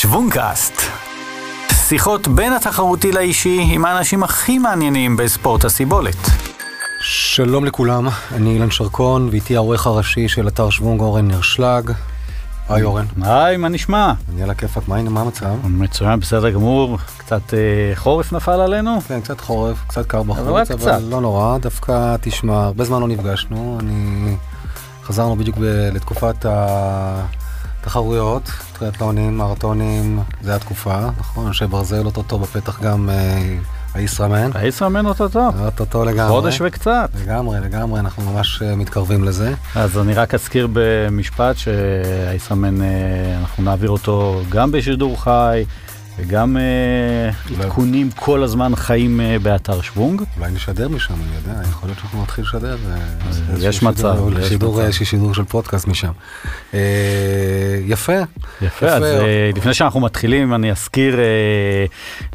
שוונקאסט. שיחות בין התחרותי לאישי עם האנשים הכי מעניינים בספורט הסיבולת. שלום לכולם, אני אילן שרקון, ואיתי העורך הראשי של אתר שוונג אורן נרשלג. היי אורן. היי, מה נשמע? אני על הכיפאק, מה מה המצב? מצוין, בסדר גמור. קצת אה, חורף נפל עלינו? כן, קצת חורף, קצת קר בחוץ, אבל קצת. לא נורא, דווקא תשמע, הרבה זמן לא נפגשנו, אני... חזרנו בדיוק ב... לתקופת התחרויות, טריאטלונים, מרתונים, זה התקופה, נכון? אנשי ברזל אוטוטו בפתח גם אה, הישראמן. הישראמן אוטוטו. אוטוטו לגמרי. חודש וקצת. לגמרי, לגמרי, אנחנו ממש אה, מתקרבים לזה. אז אני רק אזכיר במשפט שהישראמן, אה, אנחנו נעביר אותו גם בשידור חי. וגם אה, עדכונים כל הזמן חיים אה, באתר שוונג. אולי נשדר משם, אני יודע, יכול להיות שאנחנו נתחיל לשדר. יש מצב. יש שידור של פודקאסט משם. יפה. יפה, אז לפני שאנחנו מתחילים, אני אזכיר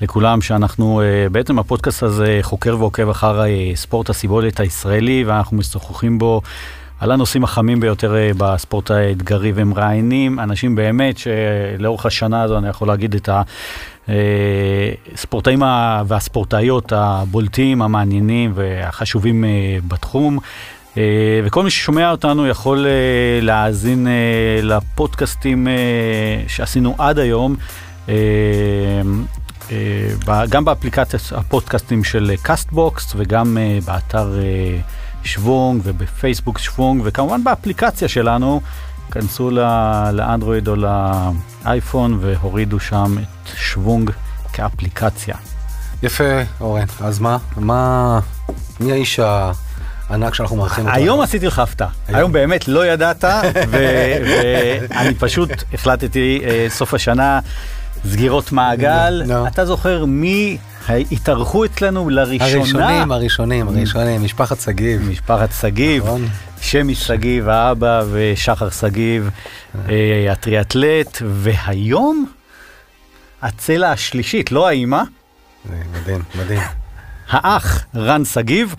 לכולם שאנחנו, בעצם הפודקאסט הזה חוקר ועוקב אחר ספורט הסיבולת הישראלי, ואנחנו משוחחים בו. על הנושאים החמים ביותר בספורט האתגרי ומראיינים אנשים באמת שלאורך השנה הזו אני יכול להגיד את הספורטאים והספורטאיות הבולטים, המעניינים והחשובים בתחום. וכל מי ששומע אותנו יכול להאזין לפודקאסטים שעשינו עד היום. גם באפליקציית הפודקאסטים של קאסטבוקס וגם באתר שוונג ובפייסבוק שוונג וכמובן באפליקציה שלנו, כנסו לאנדרואיד או לאייפון והורידו שם את שוונג כאפליקציה. יפה אורן, אז מה, מה, מי האיש הענק שאנחנו מארחים אותו? היום עשיתי לך הפתעה, היום. באמת לא ידעת ואני פשוט החלטתי סוף השנה סגירות מעגל, אתה זוכר מי התארחו אצלנו לראשונה. הראשונים, הראשונים, הראשונים, משפחת שגיב. משפחת שגיב, שמי שגיב, האבא ושחר שגיב, הטריאטלט, והיום הצלע השלישית, לא האימא. מדהים, מדהים. האח רן שגיב.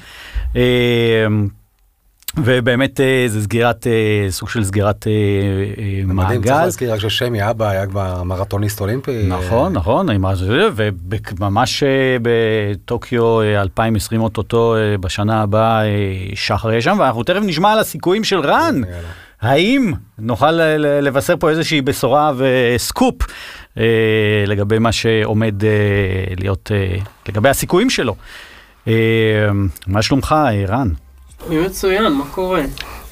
ובאמת זה סגירת, סוג של סגירת מעגל. מדהים, צריך להזכיר רק ששמי אבא היה כבר מרתוניסט אולימפי. נכון, נכון, וממש בטוקיו 2020 אוטוטו בשנה הבאה שחר יהיה שם, ואנחנו תכף נשמע על הסיכויים של רן. האם נוכל לבשר פה איזושהי בשורה וסקופ לגבי מה שעומד להיות, לגבי הסיכויים שלו. מה שלומך, רן? מצוין, מה קורה?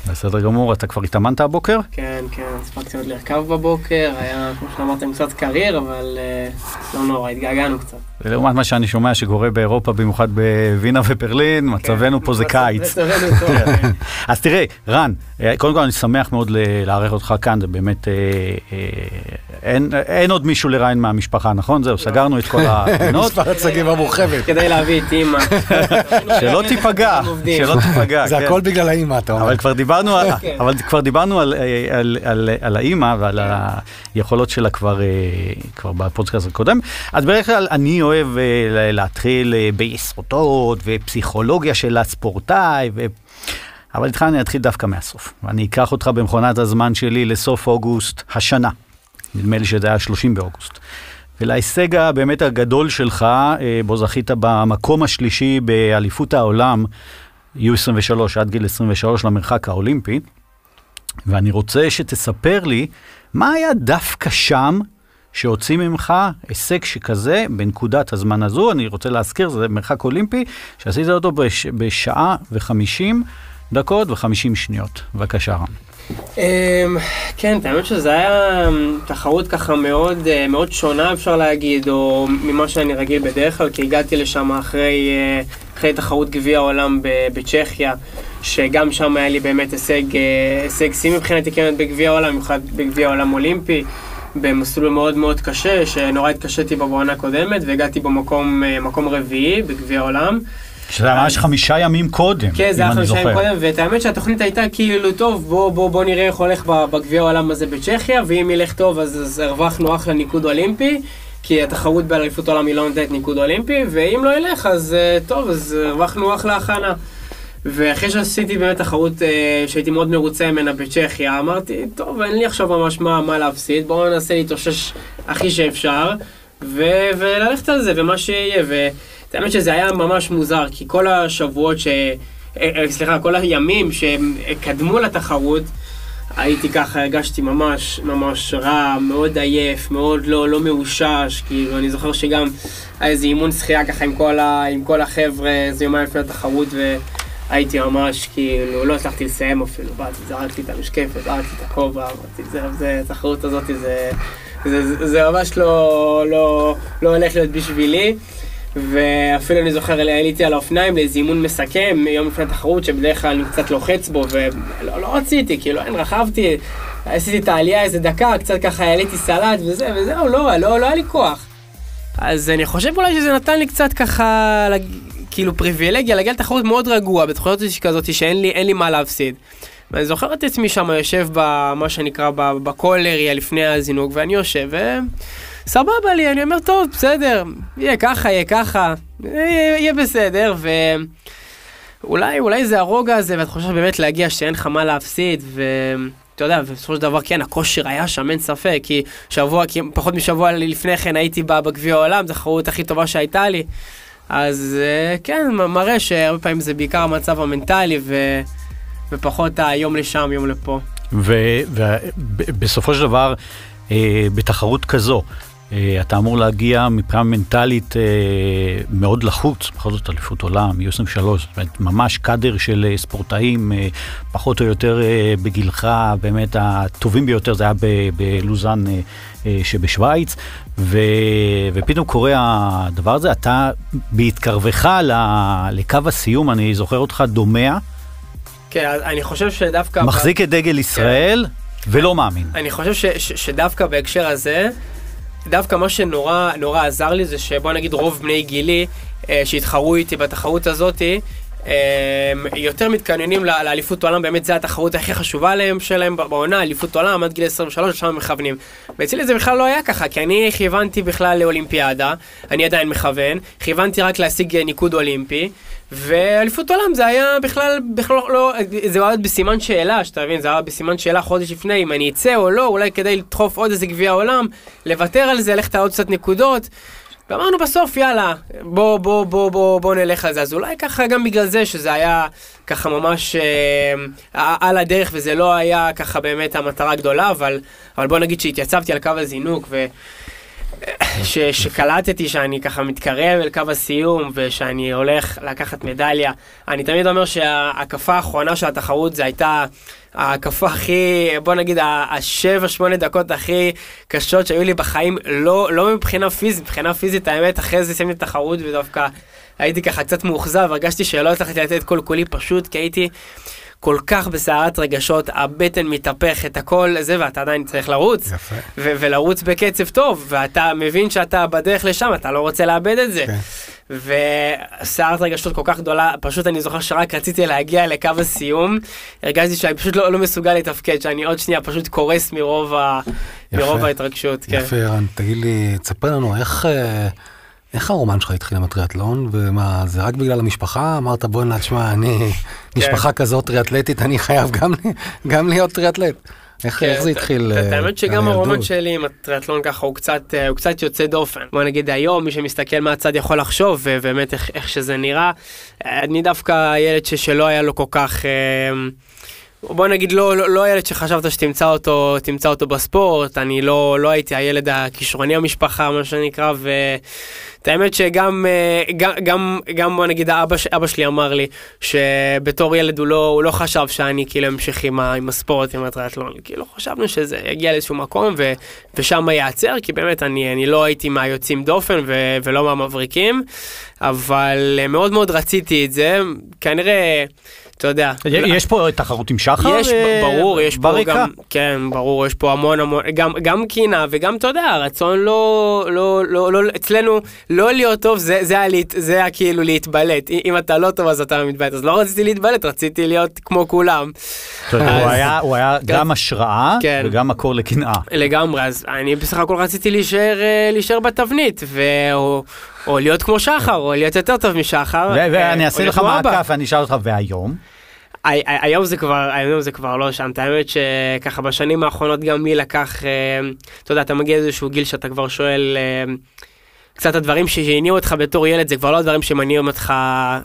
בסדר גמור, אתה כבר התאמנת הבוקר? כן, כן, הספקתי עוד לרכב בבוקר, היה, כמו שאמרתם, קצת קרייר, אבל לא נורא, התגעגענו קצת. לעומת מה שאני שומע שקורה באירופה, במיוחד בווינה וברלין, מצבנו פה זה קיץ. מצבנו טוב, כן. אז תראה, רן, קודם כל אני שמח מאוד לארח אותך כאן, זה באמת, אין עוד מישהו לראיין מהמשפחה, נכון? זהו, סגרנו את כל הפינות. משפחת שגיב המורחבת. כדי להביא את אימא. שלא תיפגע, שלא תיפגע. זה הכל בגלל האימא, אתה אומר. דיברנו, אבל כבר דיברנו על, על, על, על האימא ועל היכולות שלה כבר, כבר בפודקאסט הקודם. אז בדרך כלל אני אוהב להתחיל ביסודות ופסיכולוגיה של הספורטאי. ו... אבל איתך אני אתחיל דווקא מהסוף. ואני אקח אותך במכונת הזמן שלי לסוף אוגוסט השנה. נדמה לי שזה היה 30 באוגוסט. ולהישג הבאמת הגדול שלך, בו זכית במקום השלישי באליפות העולם. U23 עד גיל 23 למרחק האולימפי, ואני רוצה שתספר לי מה היה דווקא שם שהוציא ממך הישג שכזה בנקודת הזמן הזו, אני רוצה להזכיר, זה מרחק אולימפי, שעשית אותו בש, בשעה וחמישים דקות וחמישים שניות. בבקשה רם. כן, האמת שזה היה תחרות ככה מאוד, מאוד שונה אפשר להגיד, או ממה שאני רגיל בדרך כלל, כי הגעתי לשם אחרי, אחרי תחרות גביע העולם בצ'כיה, שגם שם היה לי באמת הישג, הישג שיא מבחינתי כמעט בגביע העולם, במיוחד בגביע העולם אולימפי, במסלול מאוד מאוד קשה, שנורא התקשיתי בו בעונה הקודמת, והגעתי במקום מקום רביעי בגביע העולם. שזה ממש חמישה ימים קודם, כן, זה היה חמישה ימים קודם, ואת האמת שהתוכנית הייתה כאילו, טוב, בוא, בוא, בוא נראה איך הולך בגביע העולם הזה בצ'כיה, ואם ילך טוב אז, אז הרווחנו אחלה ניקוד אולימפי, כי התחרות באליפות העולם היא לא נותנת ניקוד אולימפי, ואם לא ילך אז טוב, אז הרווחנו אחלה הכנה. ואחרי שעשיתי באמת תחרות אה, שהייתי מאוד מרוצה ממנה בצ'כיה, אמרתי, טוב, אין לי עכשיו ממש מה, מה להפסיד, בואו ננסה להתאושש הכי שאפשר, ו- וללכת על זה, ומה שיהיה. והאמת שזה היה ממש מוזר, כי כל השבועות ש... אה, אה, סליחה, כל הימים שקדמו לתחרות, הייתי ככה, הרגשתי ממש ממש רע, מאוד עייף, מאוד לא, לא מאושש, כאילו, אני זוכר שגם היה איזה אימון שחייה ככה עם כל, ה, עם כל החבר'ה, איזה יומיים לפני התחרות, והייתי ממש, כאילו, לא הצלחתי לסיים אפילו, באתי, זרקתי את המשקפת, זרקתי את הכובע, אמרתי, זה, זה, התחרות הזאת, זה, זה, זה, זה ממש לא, לא, לא הולך להיות בשבילי. ואפילו אני זוכר, עליתי על האופניים לאיזה אימון מסכם יום לפני התחרות, שבדרך כלל אני קצת לוחץ בו, ולא לא רציתי, כאילו, אין, רכבתי, עשיתי את העלייה איזה דקה, קצת ככה העליתי סלט וזה, וזהו, לא, לא, לא היה לי כוח. אז אני חושב אולי שזה נתן לי קצת ככה, כאילו פריבילגיה, להגיע לתחרות מאוד רגוע, בתחרות כזאת שאין לי, לי מה להפסיד. ואני זוכר את עצמי שם יושב במה שנקרא בקולריה לפני הזינוק, ואני יושב, ו... סבבה לי, אני אומר, טוב, בסדר, יהיה ככה, יהיה ככה, יהיה, יהיה בסדר, ואולי, אולי זה הרוגע הזה, ואת חושבת באמת להגיע שאין לך מה להפסיד, ו... אתה יודע, ובסופו של דבר כן, הכושר היה שם, אין ספק, כי שבוע, כי פחות משבוע לפני כן הייתי בגביע העולם, זו החרות הכי טובה שהייתה לי. אז אה, כן, מראה שהרבה פעמים זה בעיקר המצב המנטלי, ו... ופחות היום לשם, יום לפה. ובסופו של דבר, אה, בתחרות כזו, אתה אמור להגיע מבחינה מנטלית אה, מאוד לחוץ, בכל זאת אליפות עולם, U23, זאת אומרת, ממש קאדר של אה, ספורטאים, פחות או יותר בגילך, באמת הטובים ביותר, זה היה בלוזאן שבשוויץ, ו, ופתאום קורה הדבר הזה, אתה בהתקרבך לקו הסיום, אני זוכר אותך דומע. כן, אני חושב שדווקא... מחזיק את דגל ישראל כן. ולא מאמין. אני חושב ש, ש, שדווקא בהקשר הזה, דווקא מה שנורא נורא עזר לי זה שבוא נגיד רוב בני גילי אה, שהתחרו איתי בתחרות הזאתי, אה, יותר מתכננים לאליפות עולם, באמת זו התחרות הכי חשובה להם שלהם בעונה, אליפות עולם עד גיל 23, לשם הם מכוונים. ואצלי זה בכלל לא היה ככה, כי אני כיוונתי בכלל לאולימפיאדה, אני עדיין מכוון, כיוונתי רק להשיג ניקוד אולימפי. ואליפות עולם זה היה בכלל, בכלל לא, זה היה בסימן שאלה, שאתה מבין, זה היה בסימן שאלה חודש לפני, אם אני אצא או לא, אולי כדי לדחוף עוד איזה גביע עולם, לוותר על זה, ללכת עוד קצת נקודות. ואמרנו בסוף, יאללה, בוא, בוא, בוא, בוא, בוא נלך על זה. אז אולי ככה גם בגלל זה, שזה היה ככה ממש אה, על הדרך, וזה לא היה ככה באמת המטרה הגדולה, אבל, אבל בוא נגיד שהתייצבתי על קו הזינוק, ו... ש, שקלטתי שאני ככה מתקרב אל קו הסיום ושאני הולך לקחת מדליה. אני תמיד אומר שההקפה האחרונה של התחרות זה הייתה ההקפה הכי, בוא נגיד, השבע, שמונה דקות הכי קשות שהיו לי בחיים, לא, לא מבחינה פיזית, מבחינה פיזית האמת, אחרי זה סיימתי תחרות ודווקא הייתי ככה קצת מאוכזב, הרגשתי שלא הצלחתי לתת כל כולי פשוט, כי הייתי... כל כך בסערת רגשות, הבטן מתהפכת, הכל זה, ואתה עדיין צריך לרוץ. יפה. ו- ולרוץ בקצב טוב, ואתה מבין שאתה בדרך לשם, אתה לא רוצה לאבד את זה. כן. וסערת רגשות כל כך גדולה, פשוט אני זוכר שרק רציתי להגיע לקו הסיום, הרגשתי שאני פשוט לא, לא מסוגל לתפקד, שאני עוד שנייה פשוט קורס מרוב, ה... מרוב ההתרגשות. כן. יפה, ערן, תגיד לי, תספר לנו איך... אה, איך הרומן שלך התחיל עם הטריאטלון, ומה, זה רק בגלל המשפחה? אמרת בוא'נה, תשמע, אני, כן. משפחה כזאת טריאטלטית, אני חייב גם, גם להיות טריאטלט. איך, כן, איך זה התחיל? אה, האמת שגם הרומן שלי עם הטריאטלון ככה הוא קצת, אה, הוא קצת יוצא דופן. בוא נגיד היום, מי שמסתכל מהצד יכול לחשוב, ובאמת איך, איך שזה נראה. אני דווקא ילד שלא היה לו כל כך... אה, בוא נגיד לא, לא, לא הילד שחשבת שתמצא אותו, תמצא אותו בספורט, אני לא, לא הייתי הילד הכישרוני המשפחה, מה שנקרא, ואת האמת שגם, אה, גם, גם, גם בוא נגיד אבא, אבא שלי אמר לי שבתור ילד הוא לא, הוא לא חשב שאני כאילו אמשיך עם, עם הספורט, עם הטריאטלון, כאילו חשבנו שזה יגיע לאיזשהו מקום ו, ושם ייעצר, כי באמת אני, אני לא הייתי מהיוצאים דופן ו, ולא מהמבריקים, אבל מאוד מאוד רציתי את זה, כנראה... אתה יודע. יש פה תחרות עם שחר? יש, אה, ברור, יש פה גם, כן, ברור, יש פה המון המון, גם, גם קינה וגם, אתה יודע, הרצון לא, לא, לא, לא, אצלנו, לא להיות טוב, זה, זה, זה היה כאילו להתבלט. אם אתה לא טוב אז אתה מתבלט, אז לא רציתי להתבלט, רציתי להיות כמו כולם. הוא היה, היה גם השראה כן. וגם מקור לקנאה. לגמרי, אז אני בסך הכל רציתי להישאר, אה, להישאר בתבנית, והוא... או להיות כמו שחר, או להיות יותר טוב משחר. אה, ואני או אעשה לך. מעקף ואני אשאל אותך, והיום? הי- הי- היום זה כבר, היום זה כבר לא שם, את האמת שככה בשנים האחרונות גם לי לקח, אה, אתה יודע, אתה מגיע לאיזשהו גיל שאתה כבר שואל, אה, קצת הדברים שהניעו אותך בתור ילד, זה כבר לא הדברים שמניעים אותך,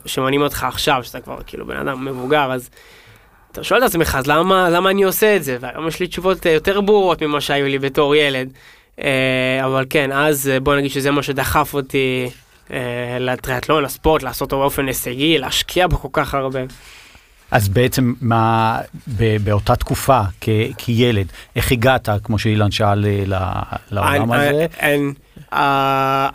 שמניעים אותך עכשיו, שאתה כבר כאילו בן אדם מבוגר, אז אתה שואל את עצמך, אז למה, למה אני עושה את זה? והיום יש לי תשובות אה, יותר ברורות ממה שהיו לי בתור ילד. אה, אבל כן, אז אה, בוא נגיד שזה מה שדחף אותי אה, לטריאטלון, לספורט, לעשות אותו באופן הישגי, להשקיע בו כל כך הרבה. אז בעצם מה, ב- באותה תקופה כ- כילד, איך הגעת, כמו שאילן שאל, ל- לעולם אני- הזה? אני-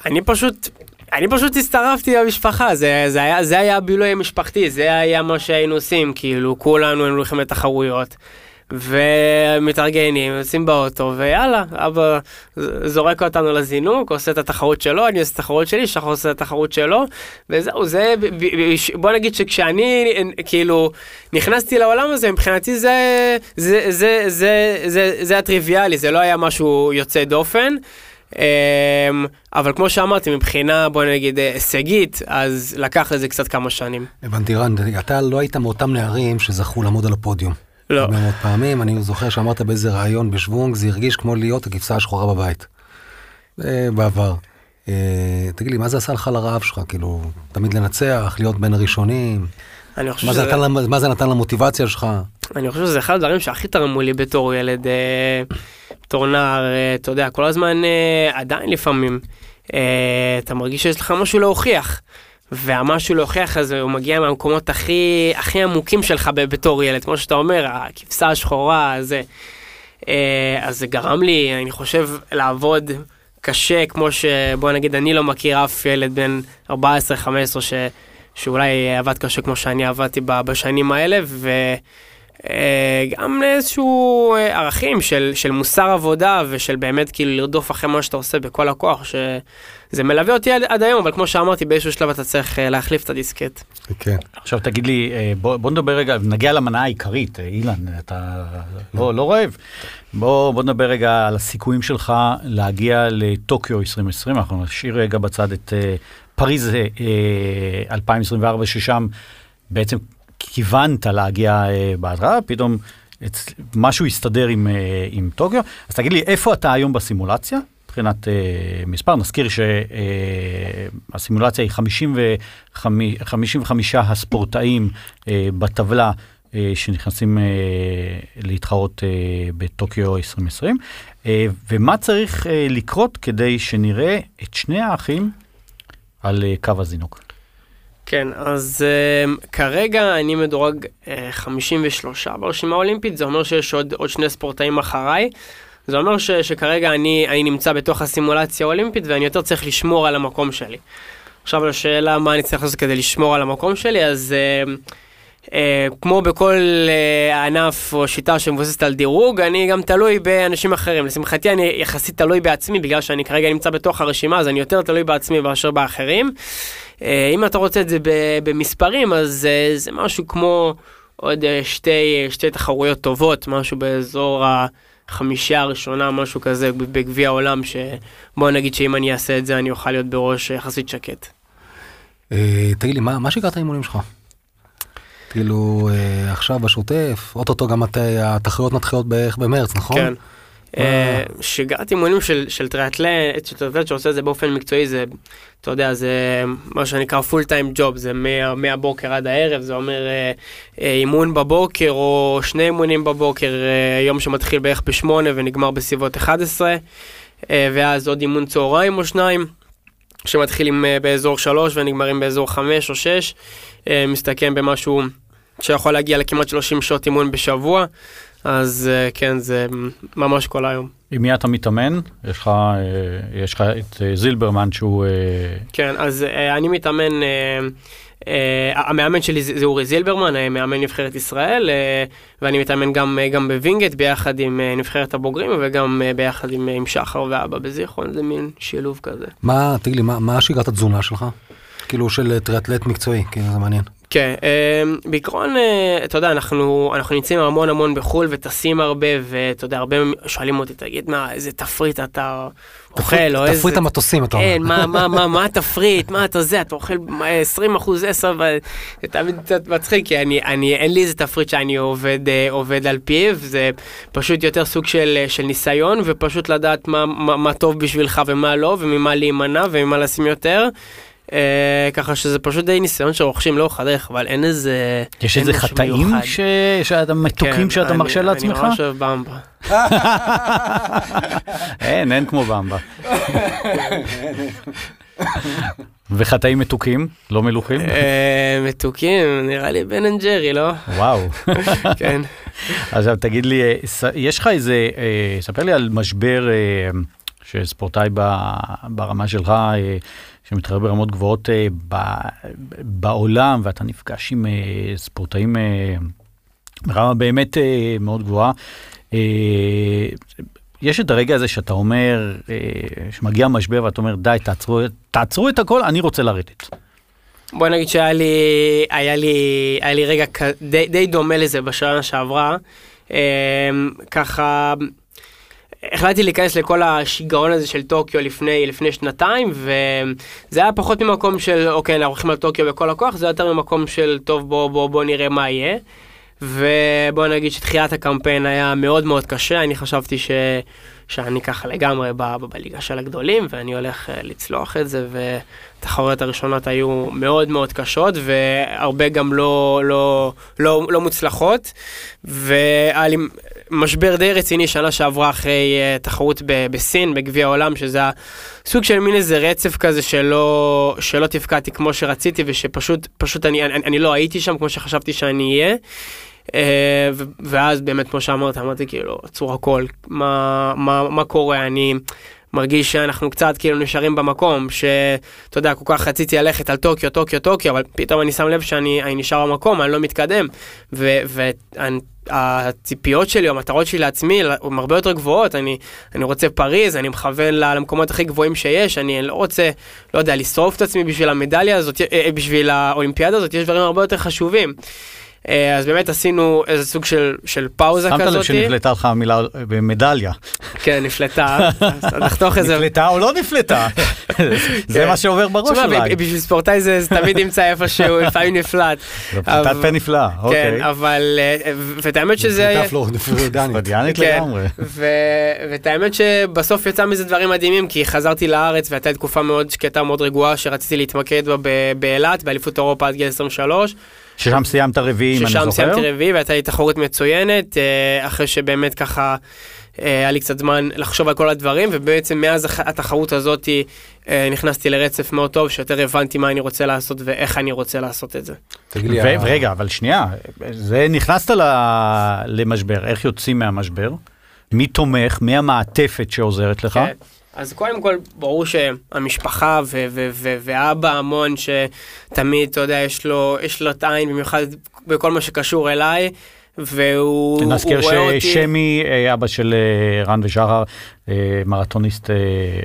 אני פשוט, אני פשוט הצטרפתי למשפחה, זה, זה, היה, זה היה הבילוי המשפחתי, זה היה מה שהיינו עושים, כאילו כולנו היינו הולכים לתחרויות. ומתארגנים, יוצאים באוטו, ויאללה, אבא זורק אותנו לזינוק, עושה את התחרות שלו, אני עושה את התחרות שלי, שחר עושה את התחרות שלו, וזהו, זה, בוא נגיד שכשאני, כאילו, נכנסתי לעולם הזה, מבחינתי זה, זה, זה, זה, זה, זה הטריוויאלי, זה לא היה משהו יוצא דופן. אמ, אבל כמו שאמרתי, מבחינה, בוא נגיד, הישגית, אז לקח לזה קצת כמה שנים. הבנתי, רן, אתה לא היית מאותם נערים שזכו לעמוד על הפודיום. לא. הרבה מאוד פעמים, אני זוכר שאמרת באיזה ראיון בשוונג, זה הרגיש כמו להיות הכבשה השחורה בבית. אה, בעבר. אה, תגיד לי, מה זה עשה לך לרעב שלך? כאילו, תמיד לנצח, להיות בין הראשונים? אני חושב מה זה שזה- נתן למ- מה זה נתן למוטיבציה שלך? אני חושב שזה אחד הדברים שהכי תרמו לי בתור ילד, אה, בתור נער, אתה יודע, כל הזמן, עדיין לפעמים, אתה מרגיש שיש לך משהו להוכיח. והמשהו להוכיח הזה הוא מגיע מהמקומות הכי הכי עמוקים שלך בתור ילד, כמו שאתה אומר, הכבשה השחורה, זה. אה, אז זה גרם לי, אני חושב, לעבוד קשה, כמו שבוא נגיד, אני לא מכיר אף ילד בן 14-15 ש... שאולי עבד קשה כמו שאני עבדתי בשנים האלה, וגם לאיזשהו אה, ערכים של, של מוסר עבודה ושל באמת כאילו לרדוף אחרי מה שאתה עושה בכל הכוח, שזה מלווה אותי עד, עד היום, אבל כמו שאמרתי, באיזשהו שלב אתה צריך אה, להחליף את הדיסקט. כן. עכשיו תגיד לי, אה, בוא, בוא נדבר רגע, נגיע למנה העיקרית, אה, אילן, אתה לא, לא רעב. בוא, בוא נדבר רגע על הסיכויים שלך להגיע לטוקיו 2020, אנחנו נשאיר רגע בצד את אה, פריז אה, אה, 2024, ששם בעצם כיוונת להגיע אה, בהתחלה, פתאום. משהו הסתדר עם, אה, עם טוקיו. אז תגיד לי, איפה אתה היום בסימולציה? מבחינת אה, מספר, נזכיר שהסימולציה היא 55, 55 הספורטאים אה, בטבלה אה, שנכנסים אה, להתחרות אה, בטוקיו 2020, אה, ומה צריך אה, לקרות כדי שנראה את שני האחים על אה, קו הזינוק. כן, אז uh, כרגע אני מדורג uh, 53 ברשימה האולימפית, זה אומר שיש עוד, עוד שני ספורטאים אחריי. זה אומר ש, שכרגע אני, אני נמצא בתוך הסימולציה האולימפית ואני יותר צריך לשמור על המקום שלי. עכשיו לשאלה מה אני צריך לעשות כדי לשמור על המקום שלי, אז uh, uh, כמו בכל uh, ענף או שיטה שמבוססת על דירוג, אני גם תלוי באנשים אחרים. לשמחתי אני יחסית תלוי בעצמי, בגלל שאני כרגע נמצא בתוך הרשימה, אז אני יותר תלוי בעצמי מאשר באחרים. אה, אם אתה רוצה את זה במספרים, אז אה, זה משהו כמו עוד אה, שתי, שתי תחרויות טובות, משהו באזור החמישייה הראשונה, משהו כזה בגביע העולם, שבוא נגיד שאם אני אעשה את זה אני אוכל להיות בראש יחסית שקט. תגיד לי, מה מה שיגרת האימונים שלך? כאילו, עכשיו בשוטף, אוטוטו גם הת- התחרויות מתחילות בערך במרץ, נכון? כן. אה. שיגרתי אימונים של, של טריאטלט, של טריאטלט שעושה את זה באופן מקצועי, זה, אתה יודע, זה מה שנקרא פול טיים ג'וב, זה מה, מהבוקר עד הערב, זה אומר אה, אה, אימון בבוקר או שני אימונים בבוקר, יום שמתחיל בערך בשמונה ונגמר בסביבות 11, אה, ואז עוד אימון צהריים או שניים, שמתחילים באזור 3 ונגמרים באזור 5 או 6, אה, מסתכם במשהו שיכול להגיע לכמעט 30 שעות אימון בשבוע. אז אה, כן, זה ממש כל היום. עם מי אתה מתאמן? יש לך, אה, יש לך את אה, זילברמן שהוא... כן, אז אני מתאמן, המאמן שלי זה זה אורי זילברמן, מאמן נבחרת ישראל, ואני מתאמן גם, גם בווינגייט ביחד עם נבחרת הבוגרים וגם ביחד עם, עם שחר ואבא בזיכרון, זה מין שילוב כזה. מה, תגיד לי, מה, מה שיגרת התזונה שלך? כאילו של טריאטלט מקצועי, כאילו זה מעניין. כן, אה, בעיקרון, אה, אתה יודע, אנחנו, אנחנו נמצאים המון המון בחו"ל וטסים הרבה, ואתה יודע, הרבה שואלים אותי, תגיד, מה, איזה תפריט אתה אוכל, או איזה... תפריט המטוסים, אתה אומר. כן, מה, מה, מה, מה התפריט, מה אתה זה, אתה אוכל 20 אחוז 10, וזה תמיד קצת מצחיק, כי אני, אני, אין לי איזה תפריט שאני עובד, אה, עובד על פיו, זה פשוט יותר סוג של, של ניסיון, ופשוט לדעת מה, מה, מה טוב בשבילך ומה לא, וממה להימנע וממה לשים יותר. אה, ככה שזה פשוט די ניסיון שרוכשים לאורך הדרך, אבל אין איזה... יש איזה חטאים. ש- שאתה מתוקים כן, שאתה אני- מרשה לעצמך? אני ממש אוהב במבה. אין, אין כמו במבה. וחטאים מתוקים, לא מלוכים? אה, מתוקים, נראה לי בן אנד ג'רי, לא? וואו. כן. עכשיו תגיד לי, אה, יש לך איזה, אה, ספר לי על משבר שספורטאי ברמה שלך, אה, שמתחרה ברמות גבוהות אה, בעולם, ואתה נפגש עם אה, ספורטאים ברמה באמת מאוד גבוהה. יש את הרגע הזה שאתה אומר, שמגיע משבר ואתה אומר, די, תעצרו, תעצרו את הכל, אני רוצה לרדת. בוא נגיד שהיה לי, היה לי, היה לי רגע די, די דומה לזה בשנה שעברה. אה, ככה, החלטתי להיכנס לכל השיגעון הזה של טוקיו לפני, לפני שנתיים, וזה היה פחות ממקום של, אוקיי, אנחנו הולכים על טוקיו בכל הכוח, זה יותר ממקום של, טוב, בוא, בוא, בוא נראה מה יהיה. ובוא נגיד שתחילת הקמפיין היה מאוד מאוד קשה, אני חשבתי ש... שאני ככה לגמרי. ב- בליגה של הגדולים, ואני הולך אה, לצלוח את זה, והתחרויות הראשונות היו מאוד מאוד קשות, והרבה גם לא, לא, לא, לא מוצלחות, והיה לי משבר די רציני שנה שעברה אחרי אה, תחרות ב... בסין, בגביע העולם, שזה היה סוג של מין איזה רצף כזה שלא, שלא תפקדתי כמו שרציתי, ושפשוט פשוט אני, אני, אני לא הייתי שם כמו שחשבתי שאני אהיה. אה, ו- ואז באמת, כמו שאמרת, אמרתי כאילו, עצור הכל, מה, מה, מה קורה, אני מרגיש שאנחנו קצת כאילו נשארים במקום, שאתה יודע, כל כך רציתי ללכת על טוקיו, טוקיו, טוקיו, אבל פתאום אני שם לב שאני אני נשאר במקום, אני לא מתקדם, והציפיות שלי, או המטרות שלי לעצמי, הן הרבה יותר גבוהות, אני, אני רוצה פריז, אני מכוון למקומות הכי גבוהים שיש, אני לא רוצה, לא יודע, לשרוף את עצמי בשביל המדליה הזאת, אה, אה, בשביל האולימפיאדה הזאת, יש דברים הרבה יותר חשובים. אה, אז באמת עשינו איזה סוג של, של פאוזה שמת כזאת. לב שנפלטה לך המילה במדליה. כן, נפלטה. אז נחתוך איזה... נפלטה או לא נפלטה? זה כן. מה שעובר בראש אולי. בשביל ספורטאי זה זה תמיד נמצא איפשהו, לפעמים נפלט. זו פליטת פה נפלאה, כן, אוקיי. אבל... אה, ואת האמת שזה... הייתה פלורידנית. פרדיאנית כן. לגמרי. ואת האמת שבסוף יצא מזה דברים מדהימים, כי חזרתי לארץ והייתה לי תקופה מאוד שקטה, מאוד רגועה, שרציתי להתמקד בה באילת, באליפות אירופה עד גיל 23. ששם סיימת רביעי, אם אני ששם זוכר. סיימתי רביעי והייתה לי תחרות מצוינת, אה, אחרי שבאמת ככה אה, היה לי קצת זמן לחשוב על כל הדברים, ובעצם מאז התחרות הזאת אה, נכנסתי לרצף מאוד טוב, שיותר הבנתי מה אני רוצה לעשות ואיך אני רוצה לעשות את זה. תגיד לי, ורגע, אבל שנייה, זה נכנסת ל- למשבר, איך יוצאים מהמשבר? מי תומך? מי המעטפת שעוזרת לך? כן. אז קודם כל, ברור שהמשפחה ו- ו- ו- ואבא המון, שתמיד, אתה יודע, יש לו, יש לו את העין, במיוחד בכל מה שקשור אליי, והוא הוא נזכיר רואה אותי... ששמי, אה, אבא של אה, רן ושחר, אה, מרתוניסט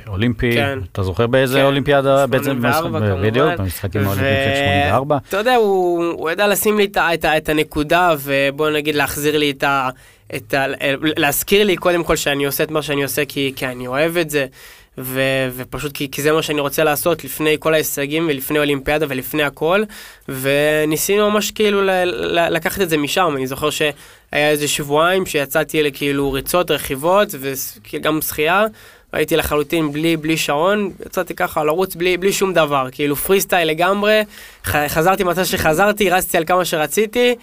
אולימפי, כן. אתה זוכר באיזה כן, אולימפיאדה? בעצם 84 במשחק- בדיוק, כמובן. במשחקים ו- האולימפיים של 84. אתה יודע, הוא, הוא ידע לשים לי את, את, את הנקודה, ובוא נגיד להחזיר לי את ה... את ה... להזכיר לי קודם כל שאני עושה את מה שאני עושה כי, כי אני אוהב את זה, ו, ופשוט כי, כי זה מה שאני רוצה לעשות לפני כל ההישגים ולפני אולימפיאדה ולפני הכל, וניסינו ממש כאילו ל, ל, לקחת את זה משם, אני זוכר שהיה איזה שבועיים שיצאתי לכאילו ריצות, רכיבות וגם שחייה. הייתי לחלוטין בלי, בלי שעון, יצאתי ככה לרוץ בלי, בלי שום דבר, כאילו פרי סטייל לגמרי, ח- חזרתי מתי שחזרתי, רצתי על כמה שרציתי,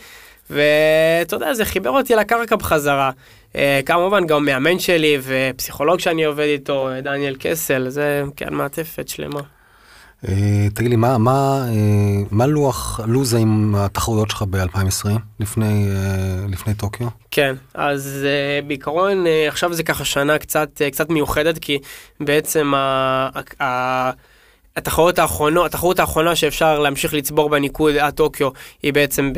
ואתה יודע, זה חיבר אותי לקרקע בחזרה. אה, כמובן גם מאמן שלי ופסיכולוג שאני עובד איתו, אה, דניאל קסל, זה כן מעטפת שלמה. אה, תגיד לי, מה- מה מה לוח, לו"ז עם התחרויות שלך ב-2020, לפני לפני טוקיו? כן, אז בעיקרון עכשיו זה ככה שנה קצת, קצת מיוחדת, כי בעצם ה, ה, ה, התחרות האחרונות, התחרות האחרונה שאפשר להמשיך לצבור בניקוד עד טוקיו היא בעצם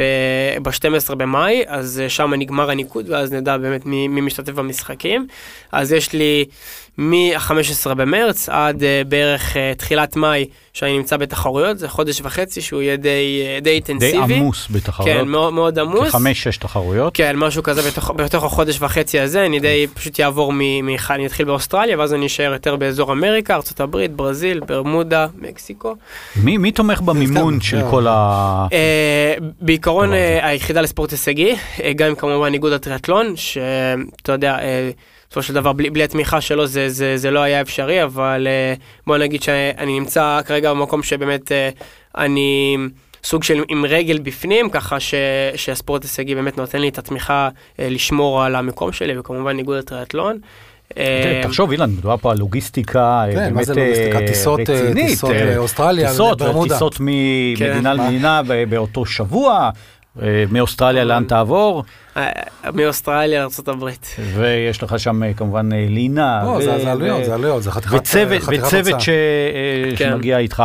ב-12 במאי, אז uh, שם נגמר הניקוד ואז נדע באמת מי, מי משתתף במשחקים. אז יש לי מ-15 במרץ עד uh, בערך uh, תחילת מאי שאני נמצא בתחרויות, זה חודש וחצי שהוא יהיה די, די אינטנסיבי. די עמוס בתחרויות. כן, מאוד, מאוד עמוס. כחמש-שש תחרויות. כן, משהו כזה בתוך, בתוך החודש וחצי הזה, אני די פשוט יעבור מ... מ אני אתחיל באוסטרליה, ואז אני אשאר יותר באזור אמריקה, ארה"ב, ברזיל, ברמודה, מקסיקו. מי, מי תומך במימון של לא. כל ה... אה, בעיקרון אה, היחידה לספורט הישגי, אה, גם כמובן איגוד הטריאטלון, שאתה יודע, בסופו של דבר בלי, בלי התמיכה שלו זה, זה, זה לא היה אפשרי, אבל בוא נגיד שאני נמצא כרגע במקום שבאמת אני... סוג של עם רגל בפנים, ככה ש, שהספורט הישגי באמת נותן לי את התמיכה אה, לשמור על המקום שלי, וכמובן איגוד הטריאטלון. אה, תחשוב אילן, מדובר פה על לוגיסטיקה כן, באמת מה זה לוגיסטיקה? אה, טיסות, רצינית, טיסות לאוסטרליה, טיסות, טיסות ממדינה כן. למדינה באותו שבוע. מאוסטרליה לאן תעבור? מאוסטרליה לארה"ב. ויש לך שם כמובן לינה. לא, זה עלויות, זה עלויות, זה חתיכת וצוות כן. שמגיע איתך.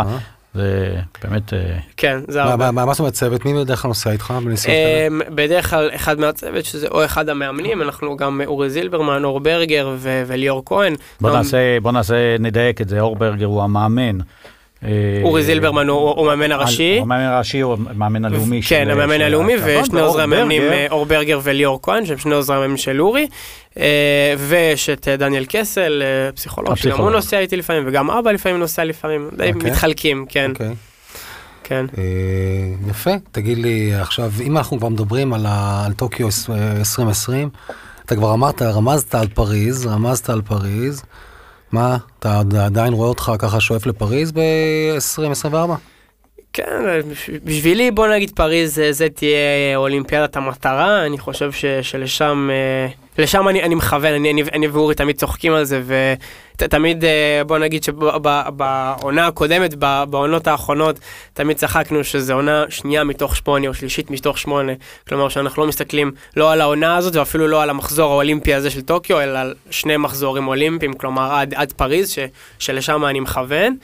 זה באמת... אה, כן, זה הרבה. מה זאת אומרת צוות? מי בדרך כלל נוסע איתך בנסיעות כאלה? אמ, בדרך כלל אחד מהצוות, שזה או אחד המאמנים, אנחנו גם אורי זילברמן, אור ברגר וליאור כהן. בוא נעשה, נדייק את זה, אור ברגר הוא המאמן. אה, אורי זילברמן הוא המאמן הראשי. הוא המאמן הראשי, הוא המאמן הלאומי. כן, המאמן הלאומי, ושני עוזרי המאמנים, אה, אור ברגר וליאור כהן, שהם שני עוזרי המאמנים של אורי. אה, ויש את דניאל קסל, פסיכולוג, שגם הוא נוסע איתי לפעמים, וגם אבא לפעמים נוסע לפעמים, די אוקיי. מתחלקים, כן. אוקיי. כן. יפה, תגיד לי עכשיו, אם אנחנו כבר מדברים על טוקיו 2020, אתה כבר אמרת, רמזת על פריז, רמזת על פריז. מה, אתה עדיין רואה אותך ככה שואף לפריז ב-2024? כן, בשבילי בוא נגיד פריז זה, זה תהיה אולימפיאדת המטרה, אני חושב ש, שלשם אה, לשם אני, אני מכוון, אני, אני, אני ואורי תמיד צוחקים על זה, ותמיד אה, בוא נגיד שבעונה הקודמת, בעונות האחרונות, תמיד צחקנו שזו עונה שנייה מתוך שמונה או שלישית מתוך שמונה, כלומר שאנחנו לא מסתכלים לא על העונה הזאת ואפילו לא על המחזור האולימפי הזה של טוקיו, אלא על שני מחזורים אולימפיים, כלומר עד, עד פריז, ש, שלשם אני מכוון.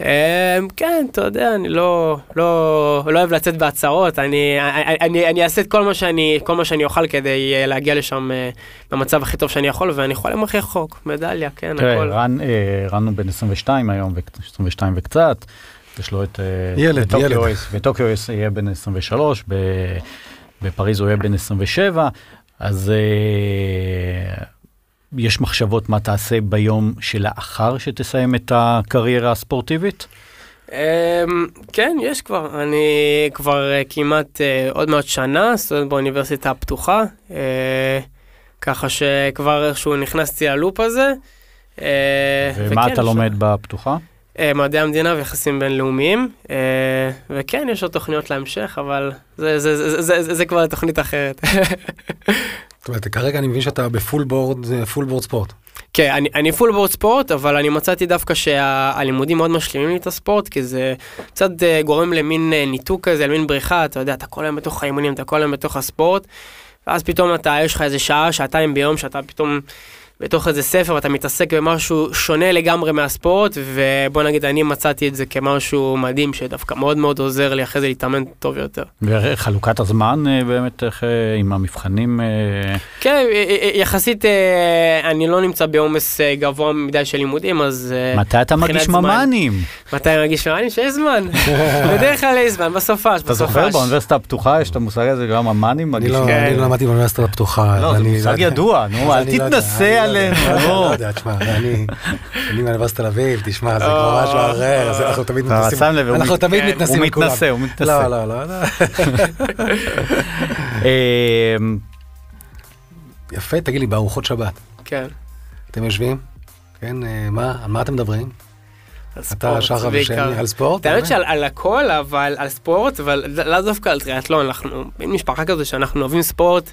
אמ, כן, אתה יודע, אני לא, לא, לא אוהב לצאת בהצהרות, אני, אני, אני אעשה את כל מה שאני, כל מה שאני אוכל כדי אה, להגיע לשם אה, במצב הכי טוב שאני יכול, ואני יכול למחי רחוק, מדליה, כן, תראה, הכל. רן, אה, רן הוא בן 22 היום, 22 וקצת, יש לו את... ילד, ילד. בטוקיו יהיה בן 23, בפריז הוא יהיה בן 27, אז... יש מחשבות מה תעשה ביום שלאחר שתסיים את הקריירה הספורטיבית? Um, כן, יש כבר. אני כבר uh, כמעט uh, עוד מעט שנה סטודנט באוניברסיטה הפתוחה, uh, ככה שכבר איכשהו נכנסתי ללופ הזה. ומה אתה לומד בפתוחה? Uh, מדעי המדינה ויחסים בינלאומיים, uh, וכן, יש עוד תוכניות להמשך, אבל זה, זה, זה, זה, זה, זה כבר תוכנית אחרת. זאת אומרת, כרגע אני מבין שאתה ב full board, full board ספורט. כן, אני, אני full board ספורט, אבל אני מצאתי דווקא שהלימודים מאוד משלימים לי את הספורט, כי זה קצת גורם למין ניתוק כזה, למין בריחה, אתה יודע, אתה כל היום בתוך האימונים, אתה כל היום בתוך הספורט, ואז פתאום אתה, יש לך איזה שעה, שעתיים ביום, שאתה פתאום בתוך איזה ספר ואתה מתעסק במשהו שונה לגמרי מהספורט, ובוא נגיד אני מצאתי את זה כמשהו מדהים שדווקא מאוד מאוד עוזר לי אחרי זה להתאמן טוב יותר. וחלוקת הזמן אה, באמת איך אה, עם המבחנים? אה? כן, יחסית אני לא נמצא בעומס גבוה מדי של לימודים, אז... מתי אתה מרגיש ממ"נים? מתי אני מרגיש ממ"נים? שיש זמן. בדרך כלל יש זמן, בסופש, אתה זוכר באוניברסיטה הפתוחה יש את המושג הזה גם ממ"נים? אני לא, לא למדתי באוניברסיטה הפתוחה. לא, זה מושג ידוע, נו, אל תתנסה עלינו. לא יודע, תשמע, אני מאוניברסיטת תל אביב, תשמע, זה כבר משהו אחר, אנחנו תמיד מתנסים, אנחנו תמיד מתנסים הוא מתנשא, הוא מתנשא. לא, לא, לא. אמ, יפה, תגיד לי, בארוחות שבת. כן. אתם יושבים? כן, אה, מה, על מה אתם מדברים? על ספורט, אתה שחר ושני, על ספורט? האמת שעל הכל, אבל על ספורט, אבל לאו דווקא על טריאטלון, אנחנו משפחה כזו שאנחנו אוהבים ספורט.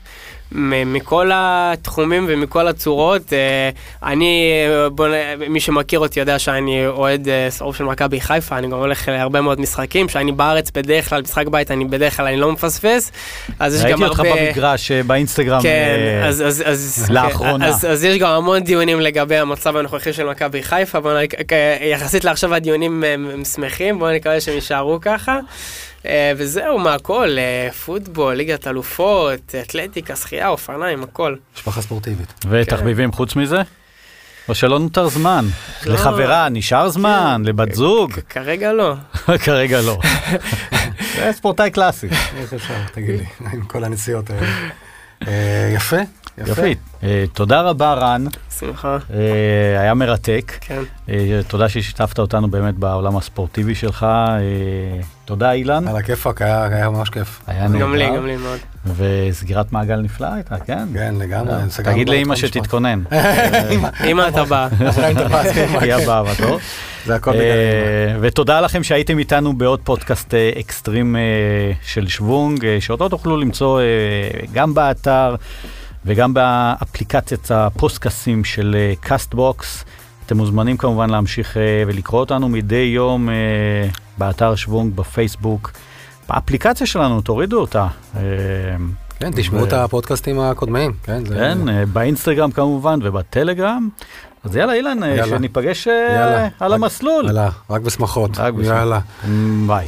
מכל התחומים ומכל הצורות. אה, אני, בוא, מי שמכיר אותי יודע שאני אוהד אה, שרוף של מכבי חיפה, אני גם הולך להרבה מאוד משחקים, שאני בארץ בדרך כלל, משחק בית, אני בדרך כלל אני לא מפספס. אז יש גם הרבה... ראיתי אותך במגרש אה, באינסטגרם כן, אז, אז, אז, לאחרונה. אז, אז יש גם המון דיונים לגבי המצב הנוכחי של מכבי חיפה, בוא. יחסית לעכשיו הדיונים הם שמחים, בואו נקווה שהם יישארו ככה. אה, וזהו, מהכל, אה, פוטבול, ליגת אלופות, אתלטיקה, שחייה, אופניים, הכל. משפחה ספורטיבית. ותחביבים חוץ מזה? או שלא נותר זמן. לא. לחברה נשאר זמן, לבת זוג, כרגע לא. כרגע לא. זה ספורטאי קלאסי. איך אפשר, תגיד לי, עם כל הנסיעות האלה. אה, יפה. יופי. אה, תודה רבה רן, שמחה. אה, היה מרתק. כן. אה, תודה ששיתפת אותנו באמת בעולם הספורטיבי שלך. תודה אילן. על הכיפאק, היה היה ממש כיף. היה נהדר. גם לי, גם לי מאוד. וסגירת מעגל נפלאה הייתה, כן? כן, לגמרי. תגיד המשפט. שתתכונן. אמא, אתה בא. היא הבאה בתור. זה הכל בגלל אה, ותודה לכם שהייתם איתנו בעוד פודקאסט אקסטרים של שוונג, שאותו תוכלו למצוא גם באתר וגם באפליקציית הפודקאסטים של אה, קאסטבוקס. אתם מוזמנים כמובן להמשיך אה, ולקרוא אותנו מדי יום אה, באתר שוונג, בפייסבוק, באפליקציה שלנו, תורידו אותה. אה, כן, תשמעו ו- את הפודקאסטים הקודמים, כן? זה- כן, אה, באינסטגרם כמובן ובטלגרם. אז יאללה אילן, אה, יאללה. שניפגש אה, יאללה. על רק- המסלול. יאללה, רק בשמחות. רק בשמחות. יאללה. ביי.